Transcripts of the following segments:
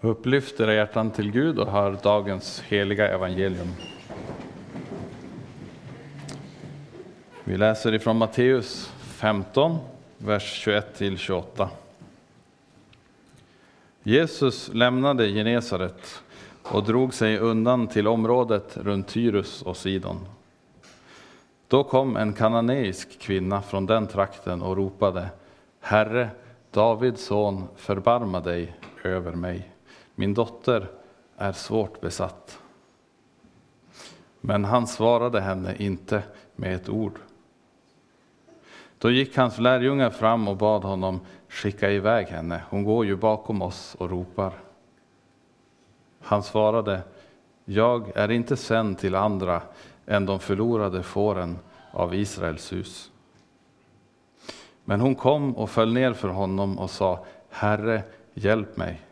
Upplyft era hjärtan till Gud och hör dagens heliga evangelium. Vi läser ifrån Matteus 15, vers 21-28. Jesus lämnade Genesaret och drog sig undan till området runt Tyrus och Sidon. Då kom en kananeisk kvinna från den trakten och ropade Herre, Davids son, förbarma dig över mig. Min dotter är svårt besatt. Men han svarade henne inte med ett ord. Då gick hans lärjungar fram och bad honom skicka iväg henne. Hon går ju bakom oss och ropar. Han svarade, jag är inte sänd till andra än de förlorade fåren av Israels hus. Men hon kom och föll ner för honom och sa, Herre, hjälp mig.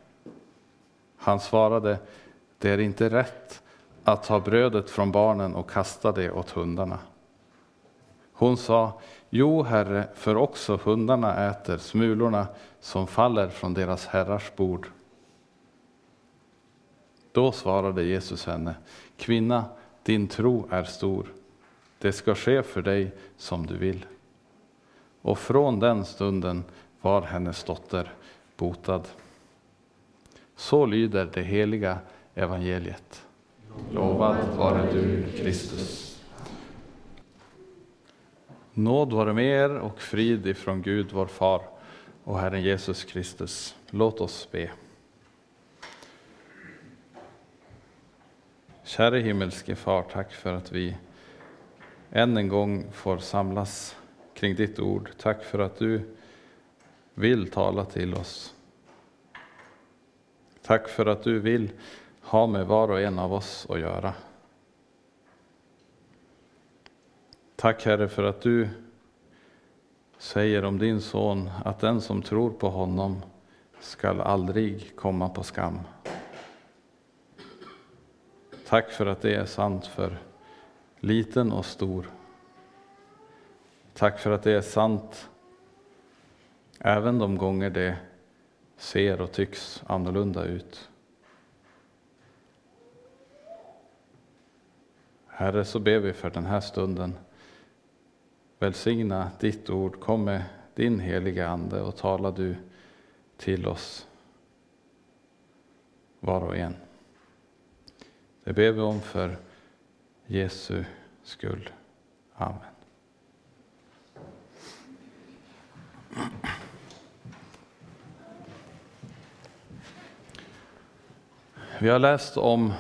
Han svarade, det är inte rätt att ta brödet från barnen och kasta det åt hundarna. Hon sa, jo, herre, för också hundarna äter smulorna som faller från deras herrars bord. Då svarade Jesus henne, kvinna, din tro är stor. Det ska ske för dig som du vill. Och från den stunden var hennes dotter botad. Så lyder det heliga evangeliet. Lovad vare du, Kristus. Nåd vare med er och frid ifrån Gud, vår far och Herren Jesus Kristus. Låt oss be. Käre himmelske Far, tack för att vi än en gång får samlas kring ditt ord. Tack för att du vill tala till oss. Tack för att du vill ha med var och en av oss att göra. Tack Herre för att du säger om din son att den som tror på honom skall aldrig komma på skam. Tack för att det är sant för liten och stor. Tack för att det är sant även de gånger det ser och tycks annorlunda ut. Herre, så ber vi för den här stunden. Välsigna ditt ord, kom med din heliga Ande och tala du till oss var och en. Det ber vi om för Jesu skull. Amen. Vi har läst om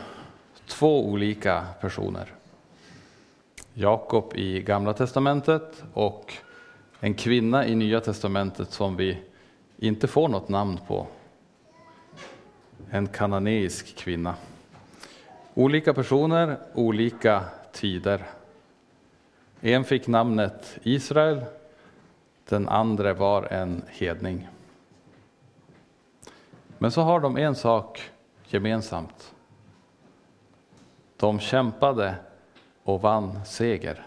två olika personer. Jakob i Gamla testamentet och en kvinna i Nya testamentet som vi inte får något namn på. En kananeisk kvinna. Olika personer, olika tider. En fick namnet Israel, den andra var en hedning. Men så har de en sak gemensamt. De kämpade och vann seger.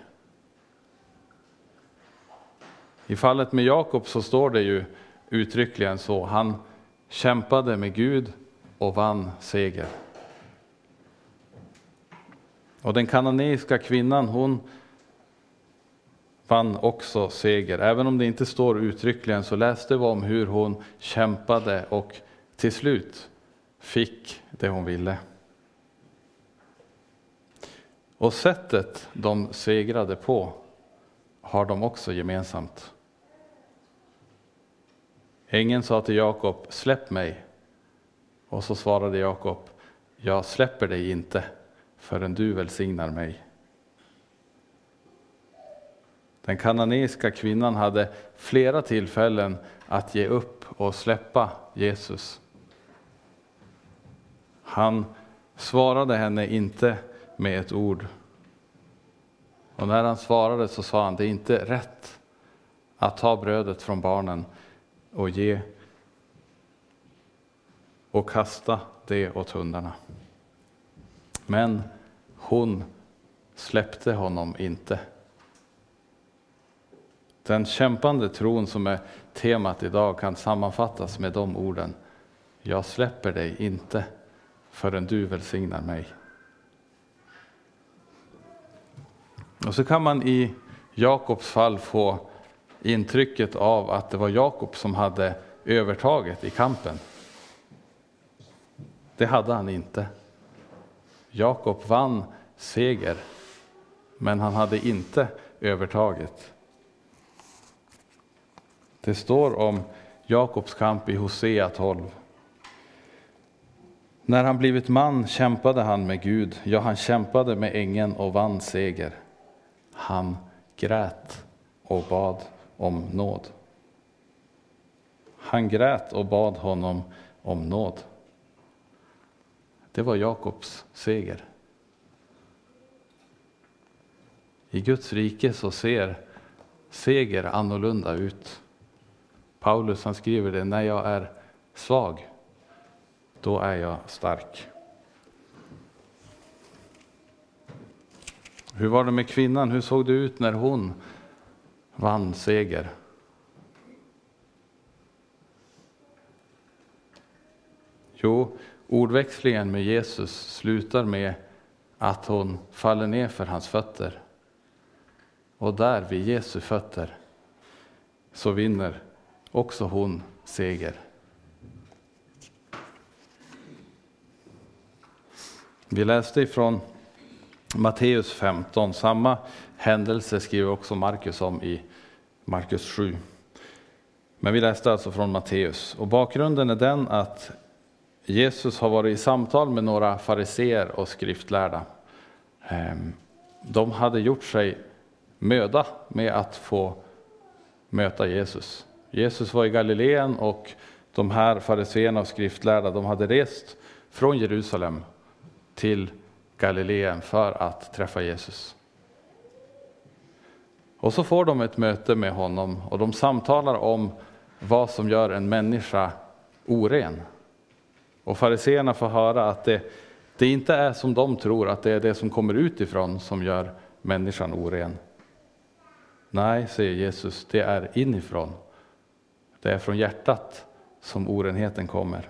I fallet med Jakob så står det ju uttryckligen så. Han kämpade med Gud och vann seger. Och den kananeiska kvinnan, hon vann också seger. Även om det inte står uttryckligen så läste vi om hur hon kämpade och till slut fick det hon ville. Och sättet de segrade på har de också gemensamt. Ängeln sa till Jakob, släpp mig. Och så svarade Jakob, jag släpper dig inte förrän du välsignar mig. Den kananeiska kvinnan hade flera tillfällen att ge upp och släppa Jesus. Han svarade henne inte med ett ord. Och när han svarade så sa han, det är inte rätt att ta brödet från barnen och ge och kasta det åt hundarna. Men hon släppte honom inte. Den kämpande tron som är temat idag kan sammanfattas med de orden. jag släpper dig inte förrän du välsignar mig. Och så kan man i Jakobs fall få intrycket av att det var Jakob som hade övertaget i kampen. Det hade han inte. Jakob vann seger, men han hade inte övertaget. Det står om Jakobs kamp i Hosea 12. När han blivit man kämpade han med Gud, ja, han kämpade med ängeln och vann seger. Han grät och bad om nåd. Han grät och bad honom om nåd. Det var Jakobs seger. I Guds rike så ser seger annorlunda ut. Paulus han skriver det, när jag är svag, då är jag stark. Hur var det med kvinnan? Hur såg det ut när hon vann seger? Jo, ordväxlingen med Jesus slutar med att hon faller ner för hans fötter. Och där vid Jesu fötter så vinner också hon seger. Vi läste ifrån Matteus 15, samma händelse skriver också Markus om i Markus 7. Men vi läste alltså från Matteus och bakgrunden är den att Jesus har varit i samtal med några fariseer och skriftlärda. Ehm, de hade gjort sig möda med att få möta Jesus. Jesus var i Galileen och de här fariseerna och skriftlärda de hade rest från Jerusalem till Galileen för att träffa Jesus. Och så får de ett möte med honom och de samtalar om vad som gör en människa oren. Och fariseerna får höra att det, det inte är som de tror, att det är det som kommer utifrån som gör människan oren. Nej, säger Jesus, det är inifrån. Det är från hjärtat som orenheten kommer.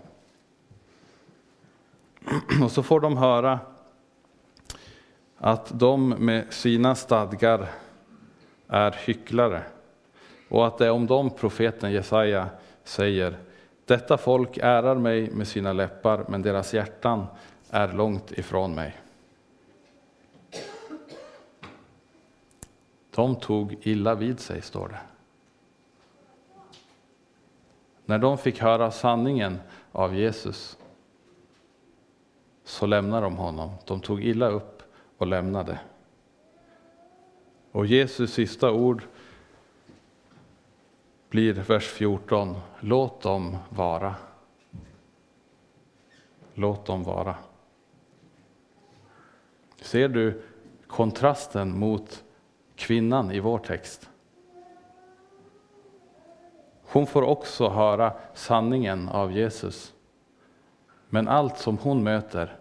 Och så får de höra att de med sina stadgar är hycklare och att det är om dem profeten Jesaja säger detta folk ärar mig med sina läppar, men deras hjärtan är långt ifrån mig. De tog illa vid sig, står det. När de fick höra sanningen av Jesus så lämnade de honom. De tog illa upp och lämnade. Och Jesus sista ord blir vers 14. Låt dem vara. Låt dem vara. Ser du kontrasten mot kvinnan i vår text? Hon får också höra sanningen av Jesus. Men allt som hon möter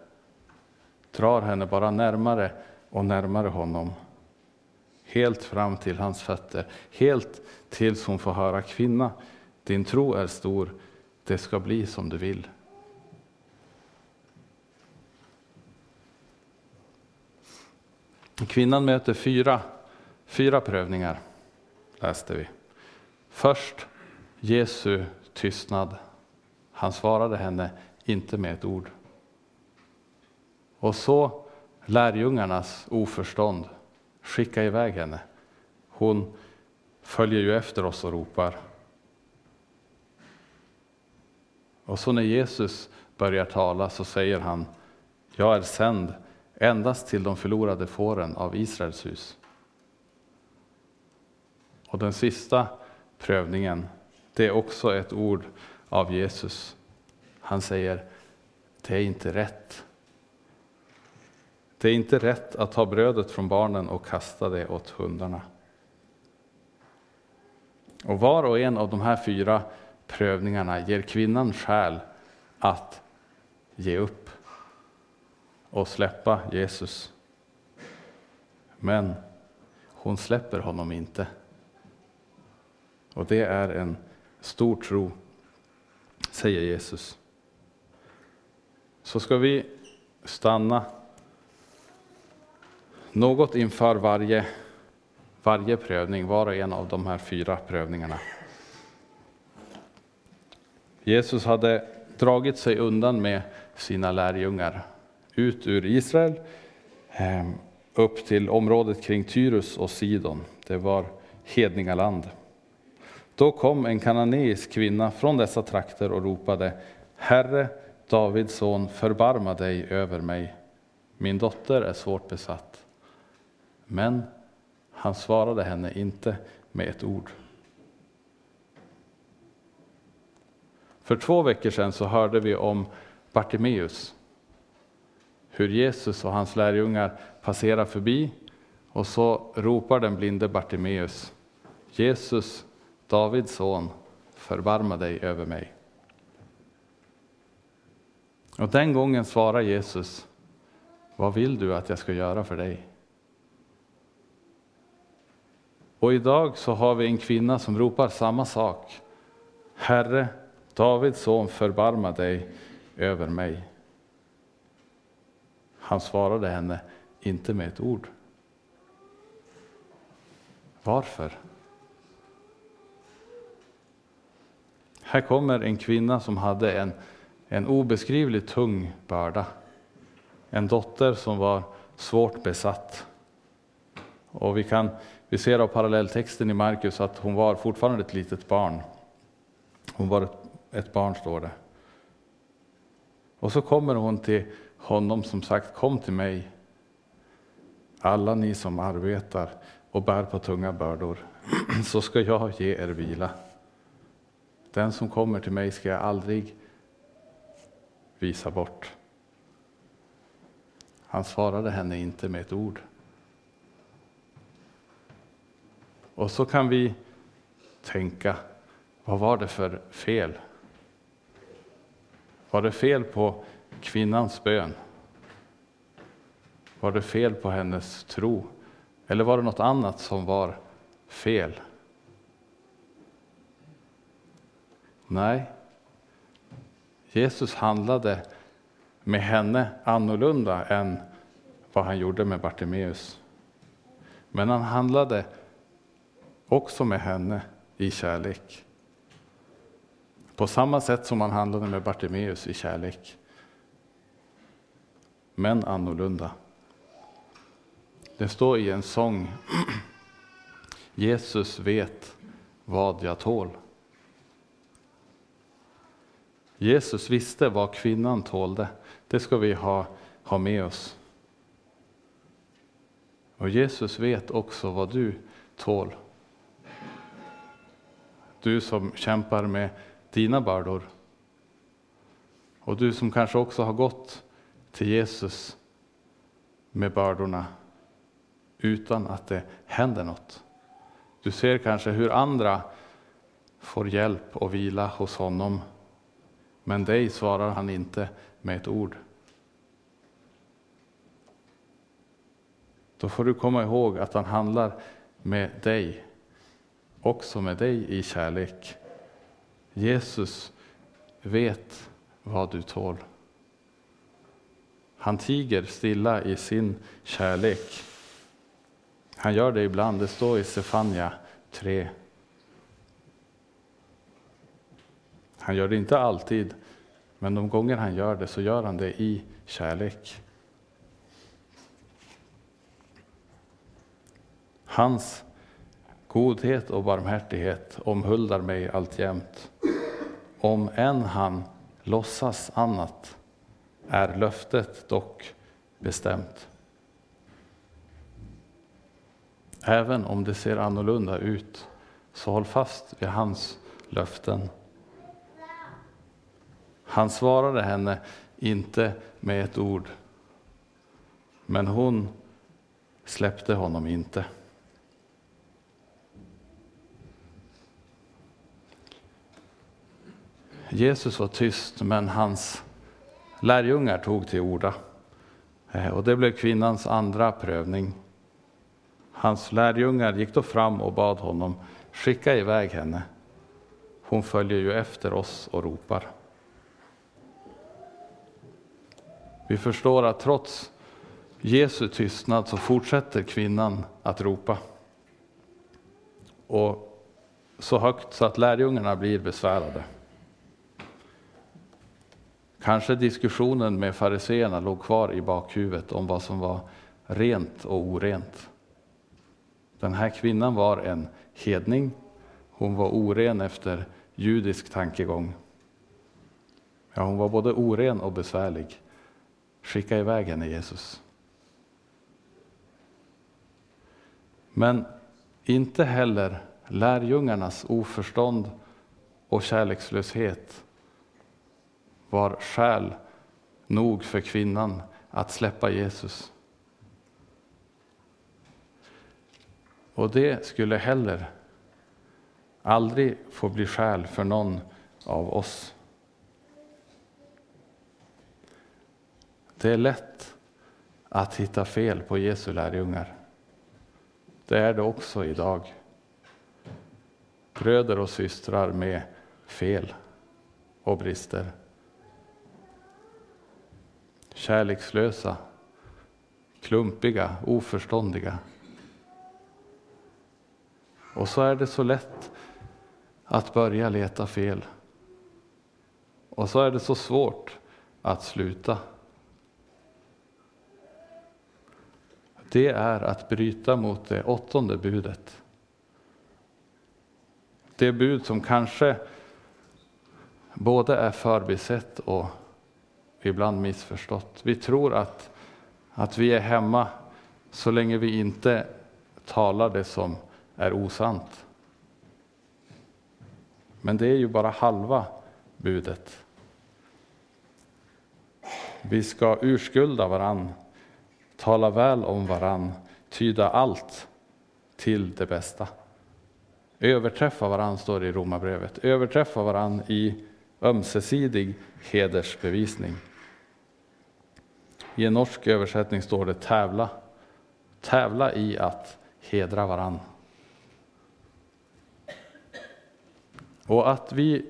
drar henne bara närmare och närmare honom. Helt fram till hans fötter, helt tills hon får höra kvinna, din tro är stor, det ska bli som du vill. Kvinnan möter fyra, fyra prövningar, läste vi. Först Jesu tystnad. Han svarade henne inte med ett ord. Och så lärjungarnas oförstånd. Skicka iväg henne. Hon följer ju efter oss och ropar. Och så när Jesus börjar tala så säger han, jag är sänd endast till de förlorade fåren av Israels hus. Och den sista prövningen, det är också ett ord av Jesus. Han säger, det är inte rätt. Det är inte rätt att ta brödet från barnen och kasta det åt hundarna. Och var och en av de här fyra prövningarna ger kvinnan skäl att ge upp och släppa Jesus. Men hon släpper honom inte. Och det är en stor tro, säger Jesus så ska vi stanna något inför varje, varje prövning, var och en av de här fyra prövningarna. Jesus hade dragit sig undan med sina lärjungar ut ur Israel ehm, upp till området kring Tyrus och Sidon. Det var hedningaland. Då kom en kananeisk kvinna från dessa trakter och ropade Herre, Davids son, förbarma dig över mig. Min dotter är svårt besatt. Men han svarade henne inte med ett ord. För två veckor sedan så hörde vi om Bartimeus. Hur Jesus och hans lärjungar passerar förbi och så ropar den blinde Bartimeus Jesus, Davids son, förbarma dig över mig. Och den gången svarar Jesus, vad vill du att jag ska göra för dig? Och idag så har vi en kvinna som ropar samma sak. Herre, Davids son, förbarma dig över mig. Han svarade henne inte med ett ord. Varför? Här kommer en kvinna som hade en, en obeskrivligt tung börda. En dotter som var svårt besatt. Och vi, kan, vi ser av parallelltexten i Markus att hon var fortfarande ett litet barn. Hon var ett, ett barn, står det. Och så kommer hon till honom som sagt, kom till mig, alla ni som arbetar och bär på tunga bördor, så ska jag ge er vila. Den som kommer till mig ska jag aldrig visa bort. Han svarade henne inte med ett ord. Och så kan vi tänka, vad var det för fel? Var det fel på kvinnans bön? Var det fel på hennes tro? Eller var det något annat som var fel? Nej, Jesus handlade med henne annorlunda än vad han gjorde med Bartimeus. Men han handlade också med henne i kärlek. På samma sätt som han handlade med Bartimeus i kärlek. Men annorlunda. Det står i en sång Jesus vet vad jag tål. Jesus visste vad kvinnan tålde. Det ska vi ha, ha med oss. Och Jesus vet också vad du tål. Du som kämpar med dina bördor. Och du som kanske också har gått till Jesus med bördorna utan att det händer något. Du ser kanske hur andra får hjälp och vila hos honom men dig svarar han inte med ett ord. Då får du komma ihåg att han handlar med dig, också med dig i kärlek. Jesus vet vad du tål. Han tiger stilla i sin kärlek. Han gör det ibland, det står i Sefania 3. Han gör det inte alltid, men de gånger han gör det så gör han det i kärlek. Hans godhet och barmhärtighet omhuldar mig alltjämt. Om än han låtsas annat är löftet dock bestämt. Även om det ser annorlunda ut, så håll fast vid hans löften. Han svarade henne inte med ett ord, men hon släppte honom inte. Jesus var tyst, men hans lärjungar tog till orda. Eh, och det blev kvinnans andra prövning. Hans lärjungar gick då fram och bad honom skicka iväg henne. Hon följer ju efter oss och ropar. Vi förstår att trots Jesu tystnad så fortsätter kvinnan att ropa. Och så högt så att lärjungarna blir besvärade. Kanske diskussionen med fariseerna låg kvar i bakhuvudet om vad som var rent och orent. Den här kvinnan var en hedning. Hon var oren efter judisk tankegång. Ja, hon var både oren och besvärlig. Skicka iväg henne, Jesus. Men inte heller lärjungarnas oförstånd och kärlekslöshet var skäl nog för kvinnan att släppa Jesus. Och det skulle heller aldrig få bli skäl för någon av oss. Det är lätt att hitta fel på Jesu lärjungar. Det är det också idag. Bröder och systrar med fel och brister. Kärlekslösa, klumpiga, oförståndiga. Och så är det så lätt att börja leta fel. Och så är det så svårt att sluta. Det är att bryta mot det åttonde budet. Det bud som kanske både är förbisett och ibland missförstått. Vi tror att, att vi är hemma så länge vi inte talar det som är osant. Men det är ju bara halva budet. Vi ska urskulda varann, tala väl om varann, tyda allt till det bästa. Överträffa varann, står det i Romarbrevet. Överträffa varann i ömsesidig hedersbevisning. I en norsk översättning står det tävla. Tävla i att hedra varann. Och att vi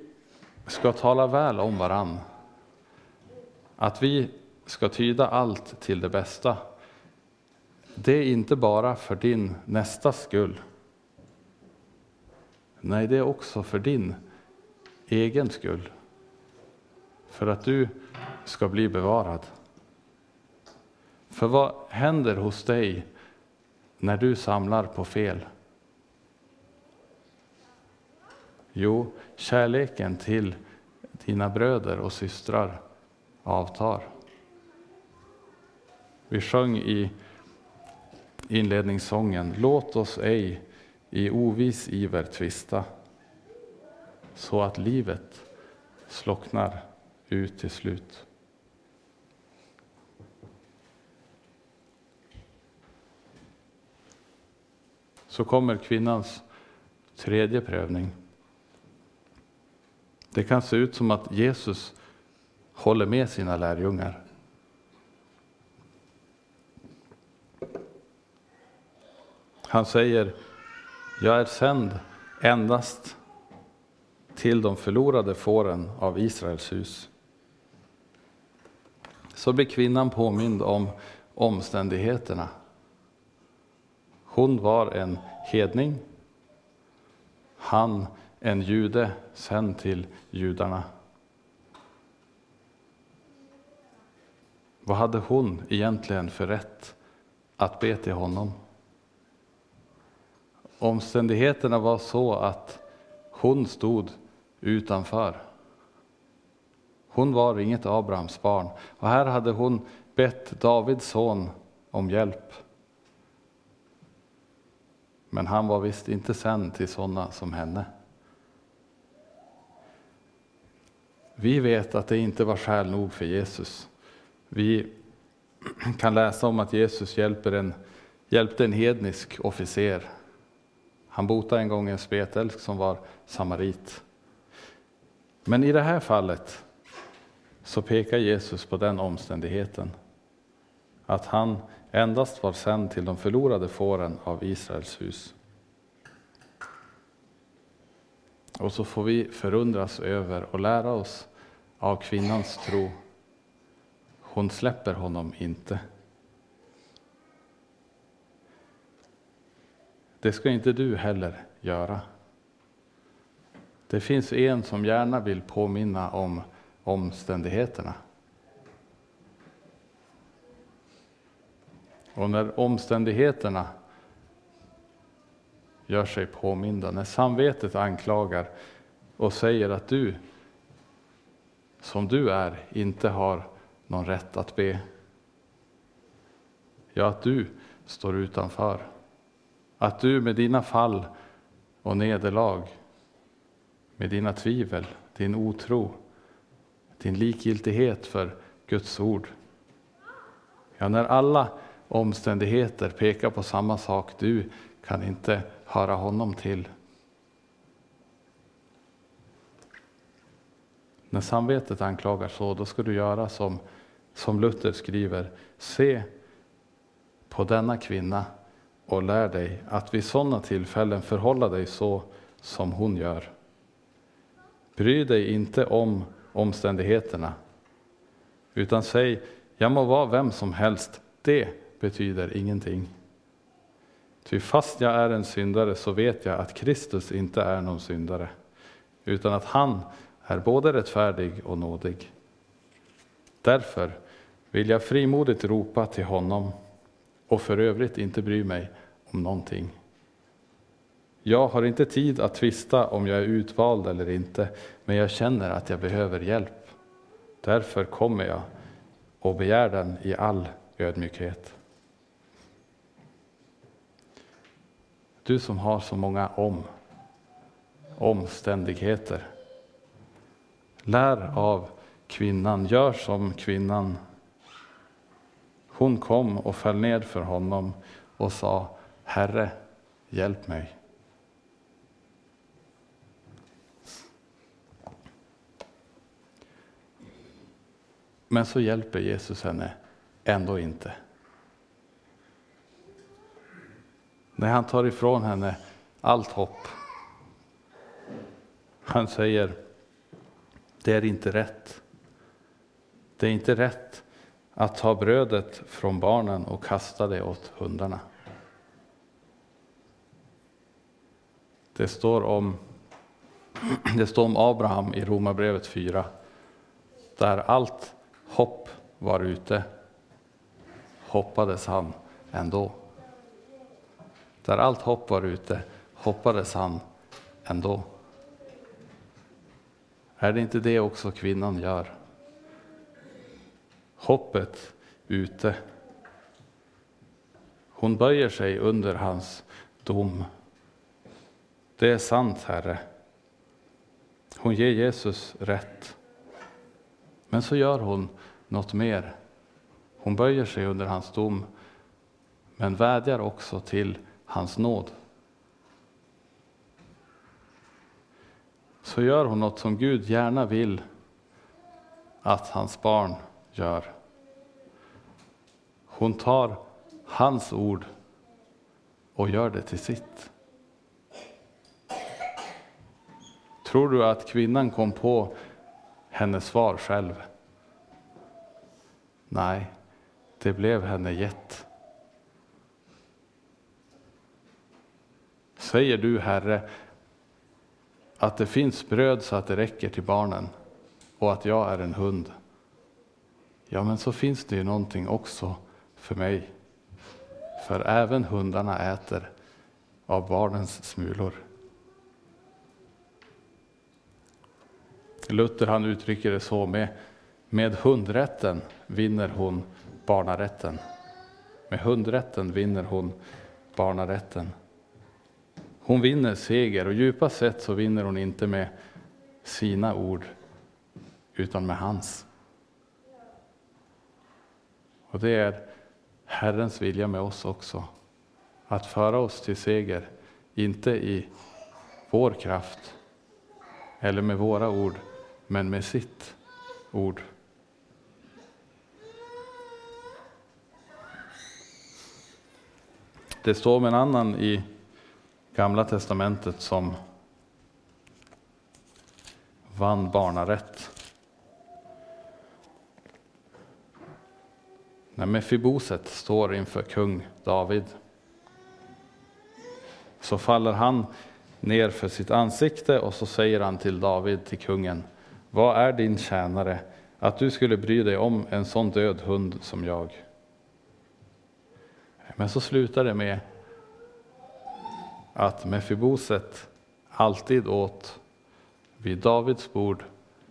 ska tala väl om varann. Att vi ska tyda allt till det bästa. Det är inte bara för din nästas skull. Nej, det är också för din egen skull. För att du ska bli bevarad. För vad händer hos dig när du samlar på fel? Jo, kärleken till dina bröder och systrar avtar. Vi sjöng i inledningssången Låt oss ej i ovis iver tvista så att livet slocknar ut till slut. Så kommer kvinnans tredje prövning. Det kan se ut som att Jesus håller med sina lärjungar. Han säger, jag är sänd endast till de förlorade fåren av Israels hus. Så blir kvinnan påmind om omständigheterna. Hon var en hedning, han en jude, sänd till judarna. Vad hade hon egentligen för rätt att be till honom? Omständigheterna var så att hon stod utanför. Hon var inget Abrahams barn och här hade hon bett Davids son om hjälp. Men han var visst inte sänd till sådana som henne. Vi vet att det inte var skäl nog för Jesus. Vi kan läsa om att Jesus hjälper en, hjälpte en hednisk officer. Han botade en gång en spetälsk som var samarit. Men i det här fallet så pekar Jesus på den omständigheten att han endast var sänd till de förlorade fåren av Israels hus. Och så får vi förundras över och lära oss av kvinnans tro. hon släpper honom inte. Det ska inte du heller göra. Det finns en som gärna vill påminna om omständigheterna. Och när omständigheterna gör sig påminda, när samvetet anklagar och säger att du, som du är, inte har någon rätt att be. Ja, att du står utanför. Att du med dina fall och nederlag, med dina tvivel, din otro, din likgiltighet för Guds ord. Ja, när alla omständigheter pekar på samma sak, du kan inte höra honom till. När samvetet anklagar så, då ska du göra som, som Luther skriver. Se på denna kvinna och lär dig att vid sådana tillfällen förhålla dig så som hon gör. Bry dig inte om omständigheterna, utan säg, jag må vara vem som helst, det betyder ingenting. Ty fast jag är en syndare så vet jag att Kristus inte är någon syndare, utan att han är både rättfärdig och nådig. Därför vill jag frimodigt ropa till honom och för övrigt inte bry mig om någonting. Jag har inte tid att tvista om jag är utvald eller inte, men jag känner att jag behöver hjälp. Därför kommer jag och begär den i all ödmjukhet. Du som har så många om, omständigheter. Lär av kvinnan, gör som kvinnan. Hon kom och föll ned för honom och sa Herre, hjälp mig. Men så hjälper Jesus henne ändå inte. När han tar ifrån henne allt hopp. Han säger, det är inte rätt. Det är inte rätt att ta brödet från barnen och kasta det åt hundarna. Det står om, det står om Abraham i Romarbrevet 4, där allt hopp var ute, hoppades han ändå. Där allt hopp var ute hoppades han ändå. Är det inte det också kvinnan gör? Hoppet ute. Hon böjer sig under hans dom. Det är sant, Herre. Hon ger Jesus rätt. Men så gör hon något mer. Hon böjer sig under hans dom, men vädjar också till hans nåd. Så gör hon något som Gud gärna vill att hans barn gör. Hon tar hans ord och gör det till sitt. Tror du att kvinnan kom på hennes svar själv? Nej, det blev henne gett. Säger du, Herre, att det finns bröd så att det räcker till barnen och att jag är en hund, ja, men så finns det ju någonting också för mig. För även hundarna äter av barnens smulor. Luther han uttrycker det så med, med hundrätten vinner hon barnarätten. Med hundrätten vinner hon barnarätten. Hon vinner seger och djupast sett så vinner hon inte med sina ord utan med hans. Och det är Herrens vilja med oss också. Att föra oss till seger, inte i vår kraft eller med våra ord, men med sitt ord. Det står om en annan i Gamla testamentet som vann barnarätt. När Mefiboset står inför kung David så faller han ner för sitt ansikte och så säger han till David, till kungen, vad är din tjänare att du skulle bry dig om en sån död hund som jag? Men så slutar det med att Mefiboset alltid åt vid Davids bord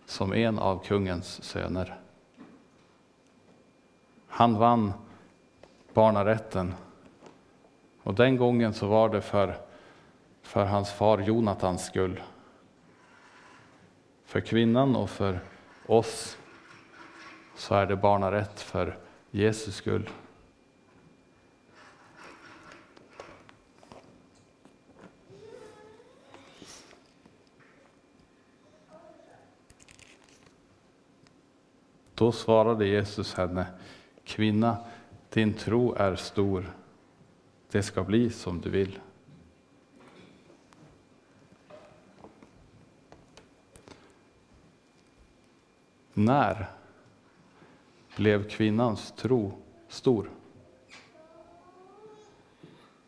som en av kungens söner. Han vann barnarätten och den gången så var det för, för hans far Jonatans skull. För kvinnan och för oss så är det barnarätt för Jesus skull. Då svarade Jesus henne, kvinna, din tro är stor. Det ska bli som du vill. När blev kvinnans tro stor?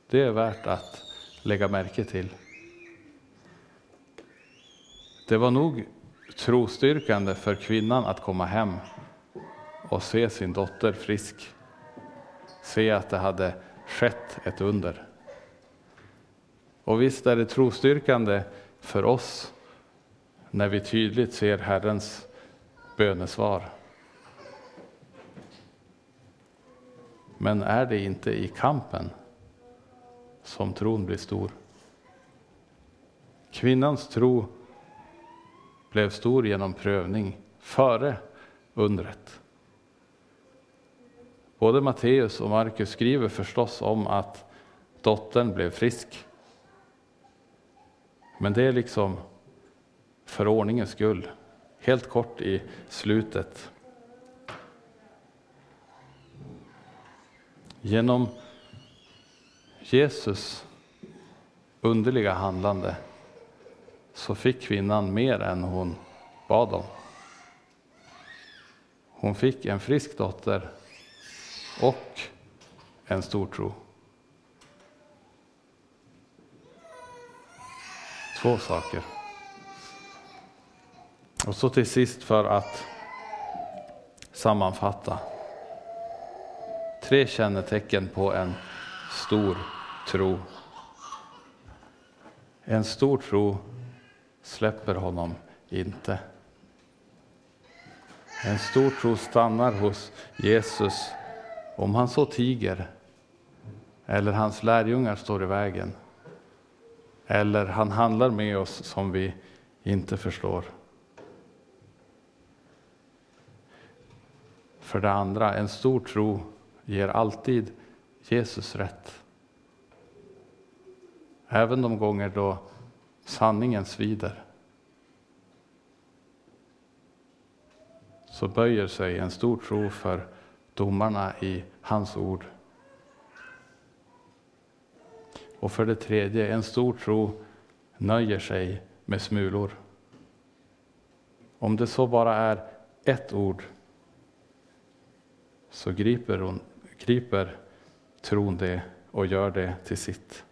Det är värt att lägga märke till. Det var nog trostyrkande för kvinnan att komma hem och se sin dotter frisk. Se att det hade skett ett under. Och visst är det trostyrkande för oss när vi tydligt ser Herrens bönesvar. Men är det inte i kampen som tron blir stor? Kvinnans tro blev stor genom prövning före undret. Både Matteus och Markus skriver förstås om att dottern blev frisk. Men det är liksom för ordningens skull, helt kort i slutet. Genom Jesus underliga handlande så fick kvinnan mer än hon bad om. Hon fick en frisk dotter och en stor tro. Två saker. Och så till sist för att sammanfatta. Tre kännetecken på en stor tro. En stor tro släpper honom inte. En stor tro stannar hos Jesus om han så tiger eller hans lärjungar står i vägen eller han handlar med oss som vi inte förstår. För det andra, en stor tro ger alltid Jesus rätt. Även de gånger då sanningen svider. Så böjer sig en stor tro för domarna i hans ord. Och för det tredje, en stor tro nöjer sig med smulor. Om det så bara är ett ord så griper, hon, griper tron det och gör det till sitt.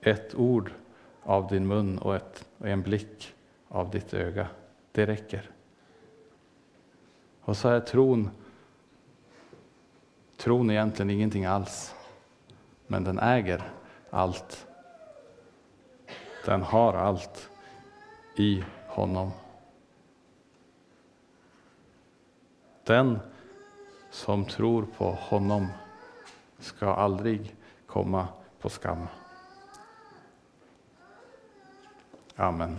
Ett ord av din mun och, ett, och en blick av ditt öga, det räcker. Och så är tron, tron egentligen ingenting alls, men den äger allt. Den har allt i honom. Den som tror på honom ska aldrig komma på skam. Amen.